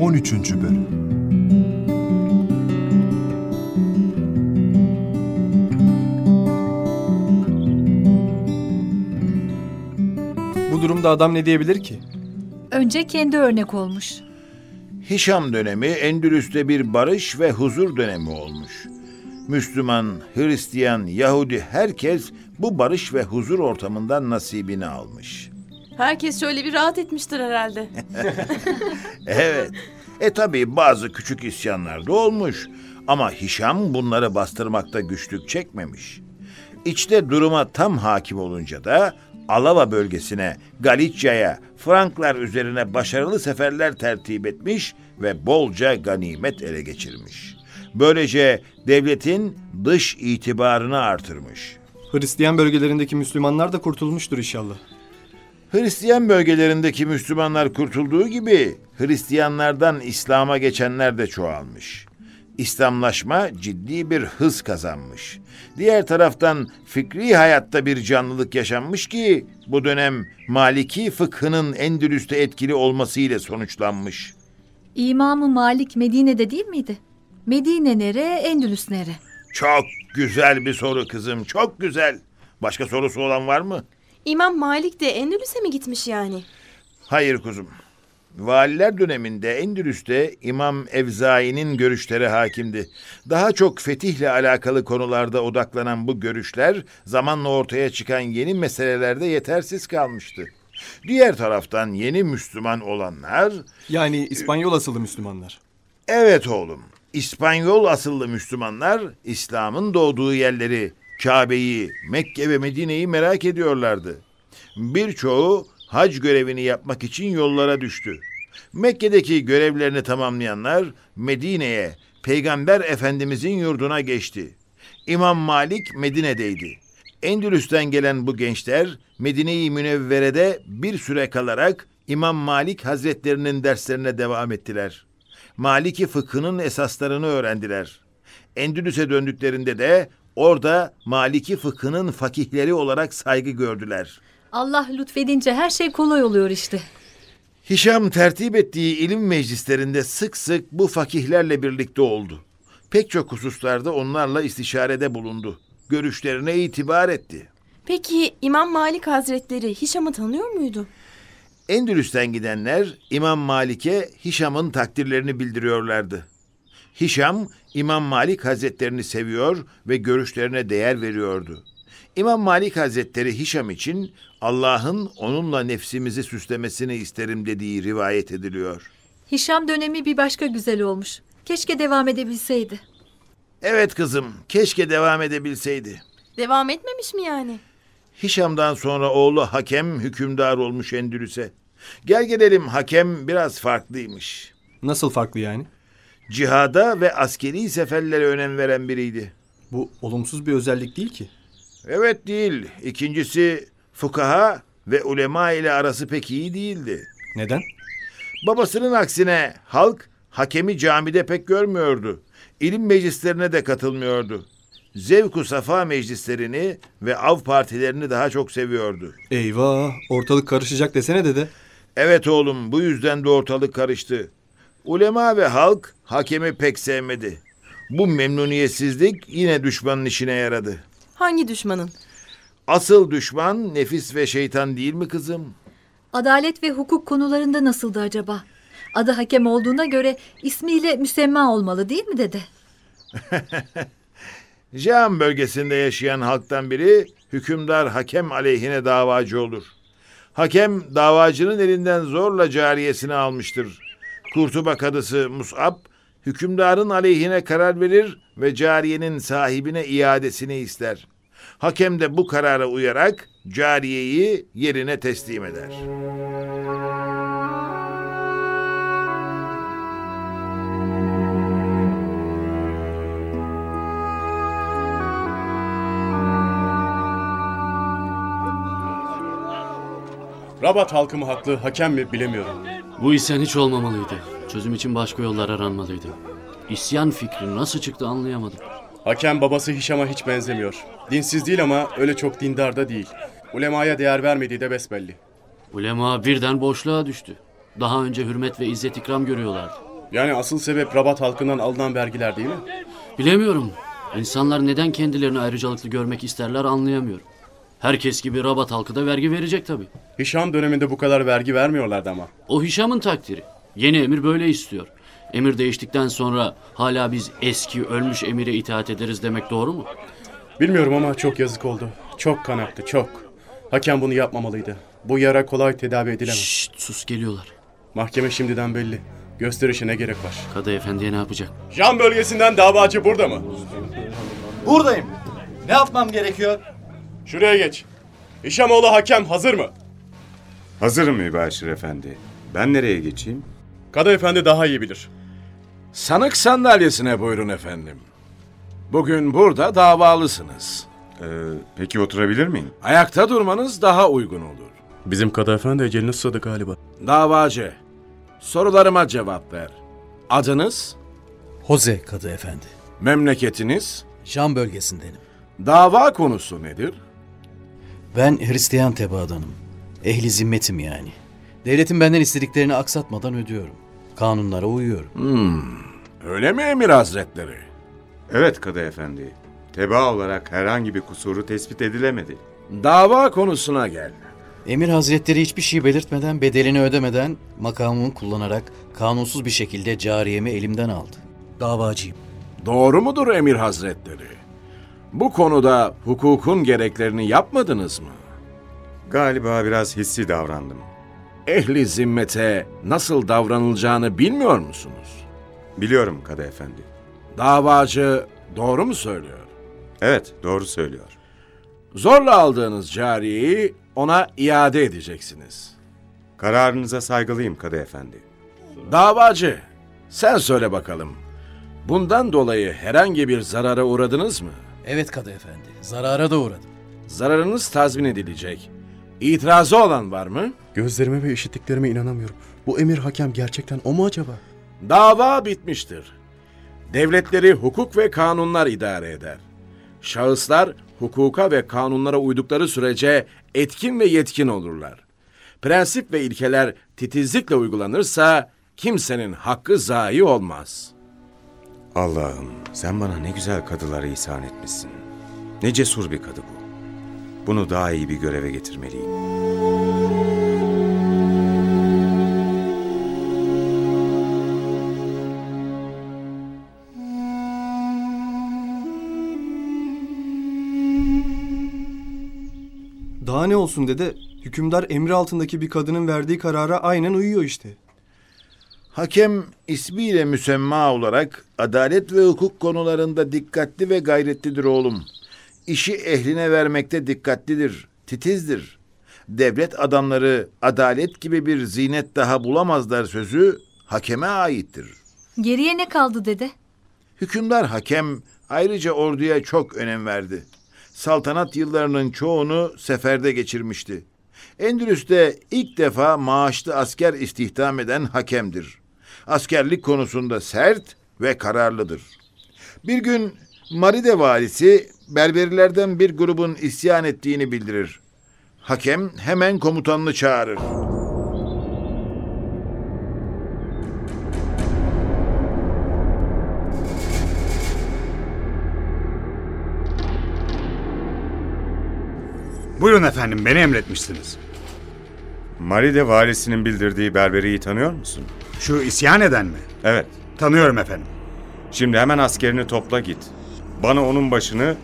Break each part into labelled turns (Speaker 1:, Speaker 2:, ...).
Speaker 1: 13. Bölüm
Speaker 2: Bu durumda adam ne diyebilir ki?
Speaker 3: Önce kendi örnek olmuş.
Speaker 4: Hişam dönemi Endülüs'te bir barış ve huzur dönemi olmuş. Müslüman, Hristiyan, Yahudi herkes bu barış ve huzur ortamından nasibini almış.
Speaker 5: Herkes şöyle bir rahat etmiştir herhalde.
Speaker 4: Evet. E tabi bazı küçük isyanlar da olmuş. Ama Hişam bunları bastırmakta güçlük çekmemiş. İçte duruma tam hakim olunca da Alava bölgesine, Galicia'ya, Franklar üzerine başarılı seferler tertip etmiş ve bolca ganimet ele geçirmiş. Böylece devletin dış itibarını artırmış.
Speaker 2: Hristiyan bölgelerindeki Müslümanlar da kurtulmuştur inşallah.
Speaker 4: Hristiyan bölgelerindeki Müslümanlar kurtulduğu gibi Hristiyanlardan İslam'a geçenler de çoğalmış. İslamlaşma ciddi bir hız kazanmış. Diğer taraftan fikri hayatta bir canlılık yaşanmış ki bu dönem Maliki fıkhının Endülüs'te etkili olmasıyla sonuçlanmış.
Speaker 3: İmamı Malik Medine'de değil miydi? Medine nere, Endülüs nere?
Speaker 4: Çok güzel bir soru kızım, çok güzel. Başka sorusu olan var mı?
Speaker 5: İmam Malik de Endülüs'e mi gitmiş yani?
Speaker 4: Hayır kuzum. Valiler döneminde Endülüs'te İmam Evzai'nin görüşleri hakimdi. Daha çok fetihle alakalı konularda odaklanan bu görüşler zamanla ortaya çıkan yeni meselelerde yetersiz kalmıştı. Diğer taraftan yeni Müslüman olanlar,
Speaker 2: Yani İspanyol asıllı Müslümanlar.
Speaker 4: evet oğlum, İspanyol asıllı Müslümanlar İslam'ın doğduğu yerleri, Kabe'yi, Mekke ve Medine'yi merak ediyorlardı. Birçoğu hac görevini yapmak için yollara düştü. Mekke'deki görevlerini tamamlayanlar Medine'ye, Peygamber Efendimizin yurduna geçti. İmam Malik Medine'deydi. Endülüs'ten gelen bu gençler Medine-i Münevvere'de bir süre kalarak İmam Malik Hazretlerinin derslerine devam ettiler. Maliki fıkhının esaslarını öğrendiler. Endülüs'e döndüklerinde de orada Maliki fıkhının fakihleri olarak saygı gördüler.
Speaker 3: Allah lütfedince her şey kolay oluyor işte.
Speaker 4: Hişam tertip ettiği ilim meclislerinde sık sık bu fakihlerle birlikte oldu. Pek çok hususlarda onlarla istişarede bulundu. Görüşlerine itibar etti.
Speaker 5: Peki İmam Malik Hazretleri Hişam'ı tanıyor muydu?
Speaker 4: Endülüs'ten gidenler İmam Malik'e Hişam'ın takdirlerini bildiriyorlardı. Hişam, İmam Malik Hazretlerini seviyor ve görüşlerine değer veriyordu. İmam Malik Hazretleri Hişam için Allah'ın onunla nefsimizi süslemesini isterim dediği rivayet ediliyor.
Speaker 3: Hişam dönemi bir başka güzel olmuş. Keşke devam edebilseydi.
Speaker 4: Evet kızım, keşke devam edebilseydi.
Speaker 5: Devam etmemiş mi yani?
Speaker 4: Hişam'dan sonra oğlu Hakem hükümdar olmuş Endülüs'e. Gel gelelim Hakem biraz farklıymış.
Speaker 2: Nasıl farklı yani?
Speaker 4: Cihada ve askeri seferlere önem veren biriydi.
Speaker 2: Bu olumsuz bir özellik değil ki.
Speaker 4: Evet değil. İkincisi fukaha ve ulema ile arası pek iyi değildi.
Speaker 2: Neden?
Speaker 4: Babasının aksine halk hakemi camide pek görmüyordu. İlim meclislerine de katılmıyordu. Zevku safa meclislerini ve av partilerini daha çok seviyordu.
Speaker 2: Eyvah ortalık karışacak desene dede.
Speaker 4: Evet oğlum bu yüzden de ortalık karıştı. Ulema ve halk hakemi pek sevmedi. Bu memnuniyetsizlik yine düşmanın işine yaradı.
Speaker 5: Hangi düşmanın?
Speaker 4: Asıl düşman nefis ve şeytan değil mi kızım?
Speaker 3: Adalet ve hukuk konularında nasıldı acaba? Adı hakem olduğuna göre ismiyle müsemma olmalı değil mi dede?
Speaker 4: Cam bölgesinde yaşayan halktan biri hükümdar hakem aleyhine davacı olur. Hakem davacının elinden zorla cariyesini almıştır. Kurtuba kadısı Mus'ab hükümdarın aleyhine karar verir ve cariyenin sahibine iadesini ister. Hakem de bu karara uyarak cariyeyi yerine teslim eder.
Speaker 6: Rabat halkı mı haklı, hakem mi bilemiyorum.
Speaker 7: Bu isyan hiç olmamalıydı. Çözüm için başka yollar aranmalıydı. İsyan fikri nasıl çıktı anlayamadım.
Speaker 6: Hakem babası Hişam'a hiç benzemiyor. Dinsiz değil ama öyle çok dindar da değil. Ulemaya değer vermediği de besbelli.
Speaker 7: Ulema birden boşluğa düştü. Daha önce hürmet ve izzet ikram görüyorlardı.
Speaker 6: Yani asıl sebep Rabat halkından alınan vergiler değil mi?
Speaker 7: Bilemiyorum. İnsanlar neden kendilerini ayrıcalıklı görmek isterler anlayamıyorum. Herkes gibi Rabat halkı da vergi verecek tabii.
Speaker 6: Hişam döneminde bu kadar vergi vermiyorlardı ama.
Speaker 7: O Hişam'ın takdiri. Yeni emir böyle istiyor. Emir değiştikten sonra hala biz eski ölmüş emire itaat ederiz demek doğru mu?
Speaker 6: Bilmiyorum ama çok yazık oldu. Çok kan aktı, çok. Hakem bunu yapmamalıydı. Bu yara kolay tedavi edilemez.
Speaker 7: Şşt sus geliyorlar.
Speaker 6: Mahkeme şimdiden belli. Gösterişe ne gerek var?
Speaker 7: Kadı efendiye ne yapacak?
Speaker 6: Şam bölgesinden davacı burada mı?
Speaker 1: Buradayım. Ne yapmam gerekiyor?
Speaker 6: Şuraya geç. Hişamoğlu hakem hazır mı?
Speaker 8: Hazırım Mübaşir Efendi. Ben nereye geçeyim?
Speaker 6: Kadı efendi daha iyi bilir.
Speaker 9: Sanık sandalyesine buyurun efendim. Bugün burada davalısınız.
Speaker 8: Ee, peki oturabilir miyim?
Speaker 9: Ayakta durmanız daha uygun olur.
Speaker 6: Bizim kadı efendi ecelini susadı galiba.
Speaker 9: Davacı, sorularıma cevap ver. Adınız,
Speaker 1: Hoze Kadı Efendi.
Speaker 9: memleketiniz,
Speaker 1: Şam bölgesindenim.
Speaker 9: dava konusu nedir?
Speaker 1: Ben Hristiyan tebaadanım. Ehli zimmetim yani. Devletin benden istediklerini aksatmadan ödüyorum. Kanunlara uyuyorum.
Speaker 9: Öyle mi emir hazretleri?
Speaker 8: Evet Kadı Efendi. Teba olarak herhangi bir kusuru tespit edilemedi.
Speaker 9: Dava konusuna gel.
Speaker 1: Emir Hazretleri hiçbir şey belirtmeden, bedelini ödemeden makamımı kullanarak kanunsuz bir şekilde cariyemi elimden aldı. Davacıyım.
Speaker 9: Doğru mudur emir hazretleri? Bu konuda hukukun gereklerini yapmadınız mı?
Speaker 8: Galiba biraz hissi davrandım.
Speaker 9: Ehli zimmete nasıl davranılacağını bilmiyor musunuz?
Speaker 8: Biliyorum Kadı Efendi.
Speaker 9: Davacı doğru mu söylüyor?
Speaker 8: Evet, doğru söylüyor.
Speaker 9: Zorla aldığınız cariyeyi ona iade edeceksiniz.
Speaker 8: Kararınıza saygılıyım Kadı Efendi.
Speaker 9: Davacı, sen söyle bakalım. Bundan dolayı herhangi bir zarara uğradınız mı?
Speaker 1: Evet Kadı Efendi, zarara da uğradım.
Speaker 9: Zararınız tazmin edilecek. İtirazı olan var mı?
Speaker 6: Gözlerime ve işittiklerime inanamıyorum. Bu emir hakem gerçekten o mu acaba?
Speaker 9: Dava bitmiştir. Devletleri hukuk ve kanunlar idare eder. Şahıslar hukuka ve kanunlara uydukları sürece etkin ve yetkin olurlar. Prensip ve ilkeler titizlikle uygulanırsa kimsenin hakkı zayi olmaz.
Speaker 8: Allah'ım sen bana ne güzel kadıları ihsan etmişsin. Ne cesur bir kadı bu. Bunu daha iyi bir göreve getirmeliyim.
Speaker 2: Daha ne olsun dede? Hükümdar emri altındaki bir kadının verdiği karara aynen uyuyor işte.
Speaker 4: Hakem ismiyle müsemma olarak adalet ve hukuk konularında dikkatli ve gayretlidir oğlum. İşi ehline vermekte dikkatlidir, titizdir. Devlet adamları adalet gibi bir zinet daha bulamazlar sözü hakeme aittir.
Speaker 3: Geriye ne kaldı dede?
Speaker 4: Hükümdar hakem ayrıca orduya çok önem verdi. Saltanat yıllarının çoğunu seferde geçirmişti. Endülüs'te ilk defa maaşlı asker istihdam eden hakemdir. Askerlik konusunda sert ve kararlıdır. Bir gün Maride valisi berberilerden bir grubun isyan ettiğini bildirir. Hakem hemen komutanını çağırır.
Speaker 10: Buyurun efendim, beni emretmişsiniz.
Speaker 8: Maride valisinin bildirdiği berberiyi tanıyor musun?
Speaker 10: Şu isyan eden mi?
Speaker 8: Evet.
Speaker 10: Tanıyorum efendim.
Speaker 8: Şimdi hemen askerini topla git. Bana onun başını,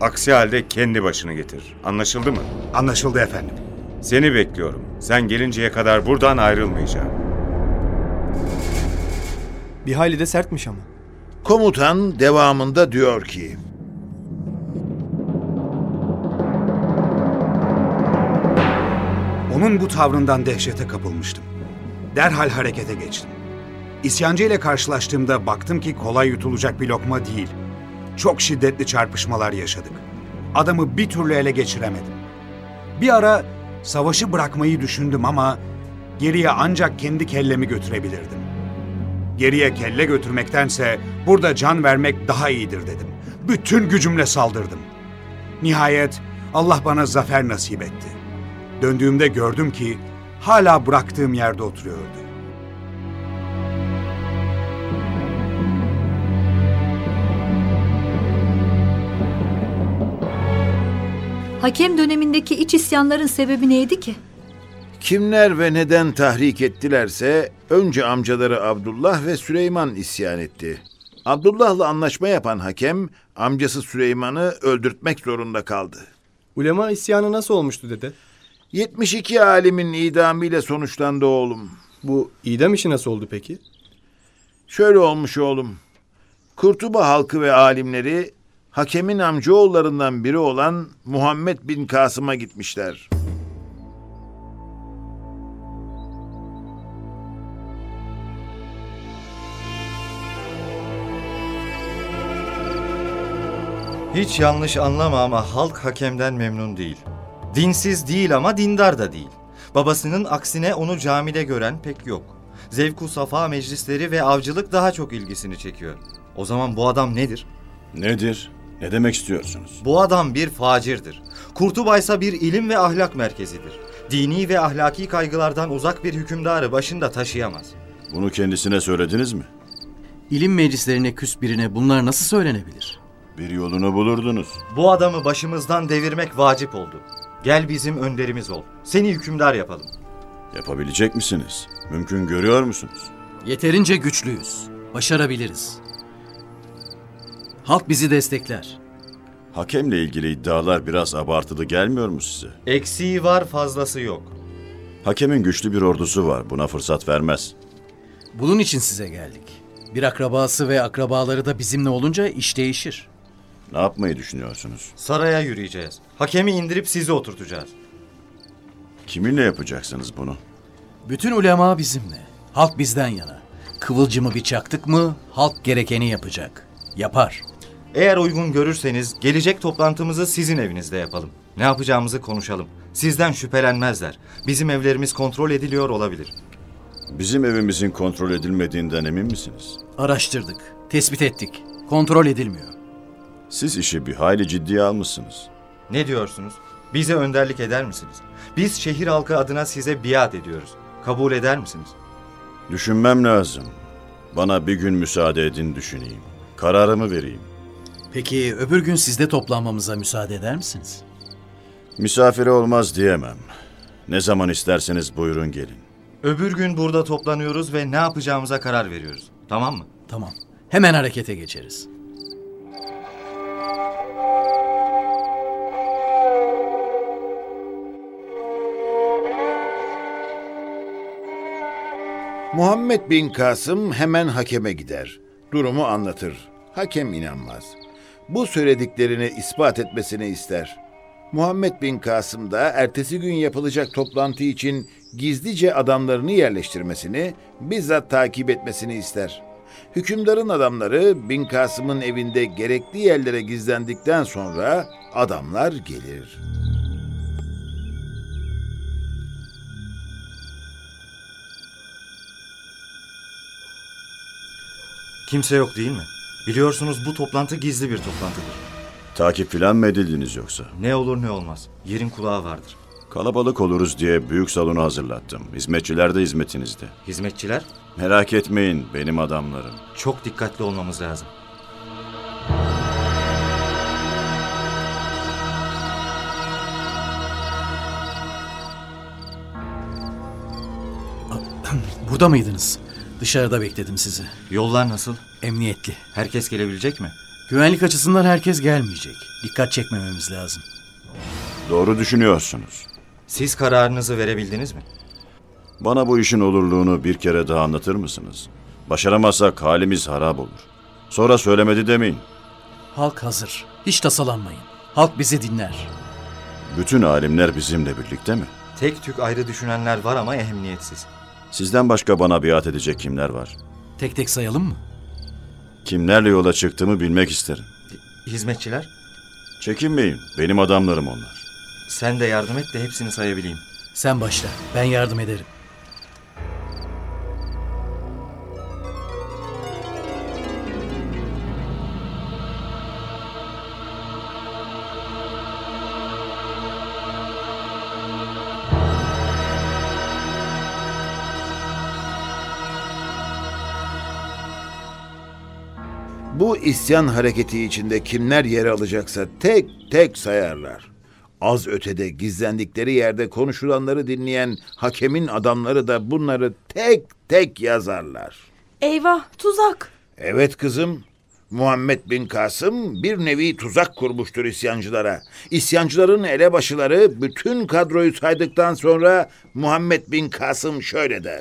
Speaker 8: aksi halde kendi başını getir. Anlaşıldı mı?
Speaker 10: Anlaşıldı efendim.
Speaker 8: Seni bekliyorum. Sen gelinceye kadar buradan ayrılmayacağım.
Speaker 2: Bir hayli de sertmiş ama.
Speaker 4: Komutan devamında diyor ki...
Speaker 10: Onun bu tavrından dehşete kapılmıştım. Derhal harekete geçtim. İsyancı ile karşılaştığımda baktım ki kolay yutulacak bir lokma değil. Çok şiddetli çarpışmalar yaşadık. Adamı bir türlü ele geçiremedim. Bir ara savaşı bırakmayı düşündüm ama geriye ancak kendi kellemi götürebilirdim. Geriye kelle götürmektense burada can vermek daha iyidir dedim. Bütün gücümle saldırdım. Nihayet Allah bana zafer nasip etti. Döndüğümde gördüm ki hala bıraktığım yerde oturuyordu.
Speaker 3: Hakem dönemindeki iç isyanların sebebi neydi ki?
Speaker 4: Kimler ve neden tahrik ettilerse önce amcaları Abdullah ve Süleyman isyan etti. Abdullah'la anlaşma yapan hakem amcası Süleyman'ı öldürtmek zorunda kaldı.
Speaker 2: Ulema isyanı nasıl olmuştu dede?
Speaker 4: 72 alimin idamıyla sonuçlandı oğlum.
Speaker 2: Bu idam işi nasıl oldu peki?
Speaker 4: Şöyle olmuş oğlum. Kurtuba halkı ve alimleri hakemin amcaoğullarından biri olan Muhammed bin Kasım'a gitmişler.
Speaker 11: Hiç yanlış anlama ama halk hakemden memnun değil. Dinsiz değil ama dindar da değil. Babasının aksine onu camide gören pek yok. Zevku safa meclisleri ve avcılık daha çok ilgisini çekiyor. O zaman bu adam nedir?
Speaker 12: Nedir? Ne demek istiyorsunuz?
Speaker 11: Bu adam bir facirdir. Kurtuba ise bir ilim ve ahlak merkezidir. Dini ve ahlaki kaygılardan uzak bir hükümdarı başında taşıyamaz.
Speaker 12: Bunu kendisine söylediniz mi?
Speaker 1: İlim meclislerine küs birine bunlar nasıl söylenebilir?
Speaker 12: Bir yolunu bulurdunuz.
Speaker 11: Bu adamı başımızdan devirmek vacip oldu. Gel bizim önderimiz ol. Seni hükümdar yapalım.
Speaker 12: Yapabilecek misiniz? Mümkün görüyor musunuz?
Speaker 1: Yeterince güçlüyüz. Başarabiliriz. Halk bizi destekler.
Speaker 12: Hakemle ilgili iddialar biraz abartılı gelmiyor mu size?
Speaker 11: Eksiği var fazlası yok.
Speaker 12: Hakemin güçlü bir ordusu var. Buna fırsat vermez.
Speaker 1: Bunun için size geldik. Bir akrabası ve akrabaları da bizimle olunca iş değişir.
Speaker 12: Ne yapmayı düşünüyorsunuz?
Speaker 11: Saraya yürüyeceğiz. Hakemi indirip sizi oturtacağız.
Speaker 12: Kiminle yapacaksınız bunu?
Speaker 1: Bütün ulema bizimle. Halk bizden yana. Kıvılcımı bir çaktık mı halk gerekeni yapacak. Yapar.
Speaker 11: Eğer uygun görürseniz gelecek toplantımızı sizin evinizde yapalım. Ne yapacağımızı konuşalım. Sizden şüphelenmezler. Bizim evlerimiz kontrol ediliyor olabilir.
Speaker 12: Bizim evimizin kontrol edilmediğinden emin misiniz?
Speaker 1: Araştırdık. Tespit ettik. Kontrol edilmiyor.
Speaker 12: Siz işi bir hayli ciddiye almışsınız.
Speaker 11: Ne diyorsunuz? Bize önderlik eder misiniz? Biz şehir halkı adına size biat ediyoruz. Kabul eder misiniz?
Speaker 12: Düşünmem lazım. Bana bir gün müsaade edin düşüneyim. Kararımı vereyim.
Speaker 1: Peki öbür gün sizde toplanmamıza müsaade eder misiniz?
Speaker 12: Misafire olmaz diyemem. Ne zaman isterseniz buyurun gelin.
Speaker 11: Öbür gün burada toplanıyoruz ve ne yapacağımıza karar veriyoruz. Tamam mı?
Speaker 1: Tamam. Hemen harekete geçeriz.
Speaker 4: Muhammed bin Kasım hemen hakeme gider. Durumu anlatır. Hakem inanmaz. Bu söylediklerini ispat etmesini ister. Muhammed bin Kasım da ertesi gün yapılacak toplantı için gizlice adamlarını yerleştirmesini, bizzat takip etmesini ister. Hükümdarın adamları bin Kasım'ın evinde gerekli yerlere gizlendikten sonra adamlar gelir.
Speaker 11: Kimse yok değil mi? Biliyorsunuz bu toplantı gizli bir toplantıdır.
Speaker 12: Takip filan mı edildiniz yoksa?
Speaker 11: Ne olur ne olmaz. Yerin kulağı vardır.
Speaker 12: Kalabalık oluruz diye büyük salonu hazırlattım. Hizmetçiler de hizmetinizde.
Speaker 11: Hizmetçiler?
Speaker 12: Merak etmeyin benim adamlarım.
Speaker 11: Çok dikkatli olmamız lazım.
Speaker 1: Burada mıydınız? Dışarıda bekledim sizi.
Speaker 11: Yollar nasıl?
Speaker 1: Emniyetli.
Speaker 11: Herkes gelebilecek mi?
Speaker 1: Güvenlik açısından herkes gelmeyecek. Dikkat çekmememiz lazım.
Speaker 12: Doğru düşünüyorsunuz.
Speaker 11: Siz kararınızı verebildiniz mi?
Speaker 12: Bana bu işin olurluğunu bir kere daha anlatır mısınız? Başaramazsak halimiz harap olur. Sonra söylemedi demeyin.
Speaker 1: Halk hazır. Hiç tasalanmayın. Halk bizi dinler.
Speaker 12: Bütün alimler bizimle birlikte mi?
Speaker 11: Tek tük ayrı düşünenler var ama ehemmiyetsiz.
Speaker 12: Sizden başka bana biat edecek kimler var?
Speaker 1: Tek tek sayalım mı?
Speaker 12: Kimlerle yola çıktığımı bilmek isterim.
Speaker 11: Hizmetçiler?
Speaker 12: Çekinmeyin, benim adamlarım onlar.
Speaker 11: Sen de yardım et de hepsini sayabileyim.
Speaker 1: Sen başla. Ben yardım ederim.
Speaker 4: İsyan hareketi içinde kimler yer alacaksa tek tek sayarlar. Az ötede gizlendikleri yerde konuşulanları dinleyen hakemin adamları da bunları tek tek yazarlar.
Speaker 5: Eyvah tuzak.
Speaker 4: Evet kızım. Muhammed bin Kasım bir nevi tuzak kurmuştur isyancılara. İsyancıların elebaşıları bütün kadroyu saydıktan sonra Muhammed bin Kasım şöyle der.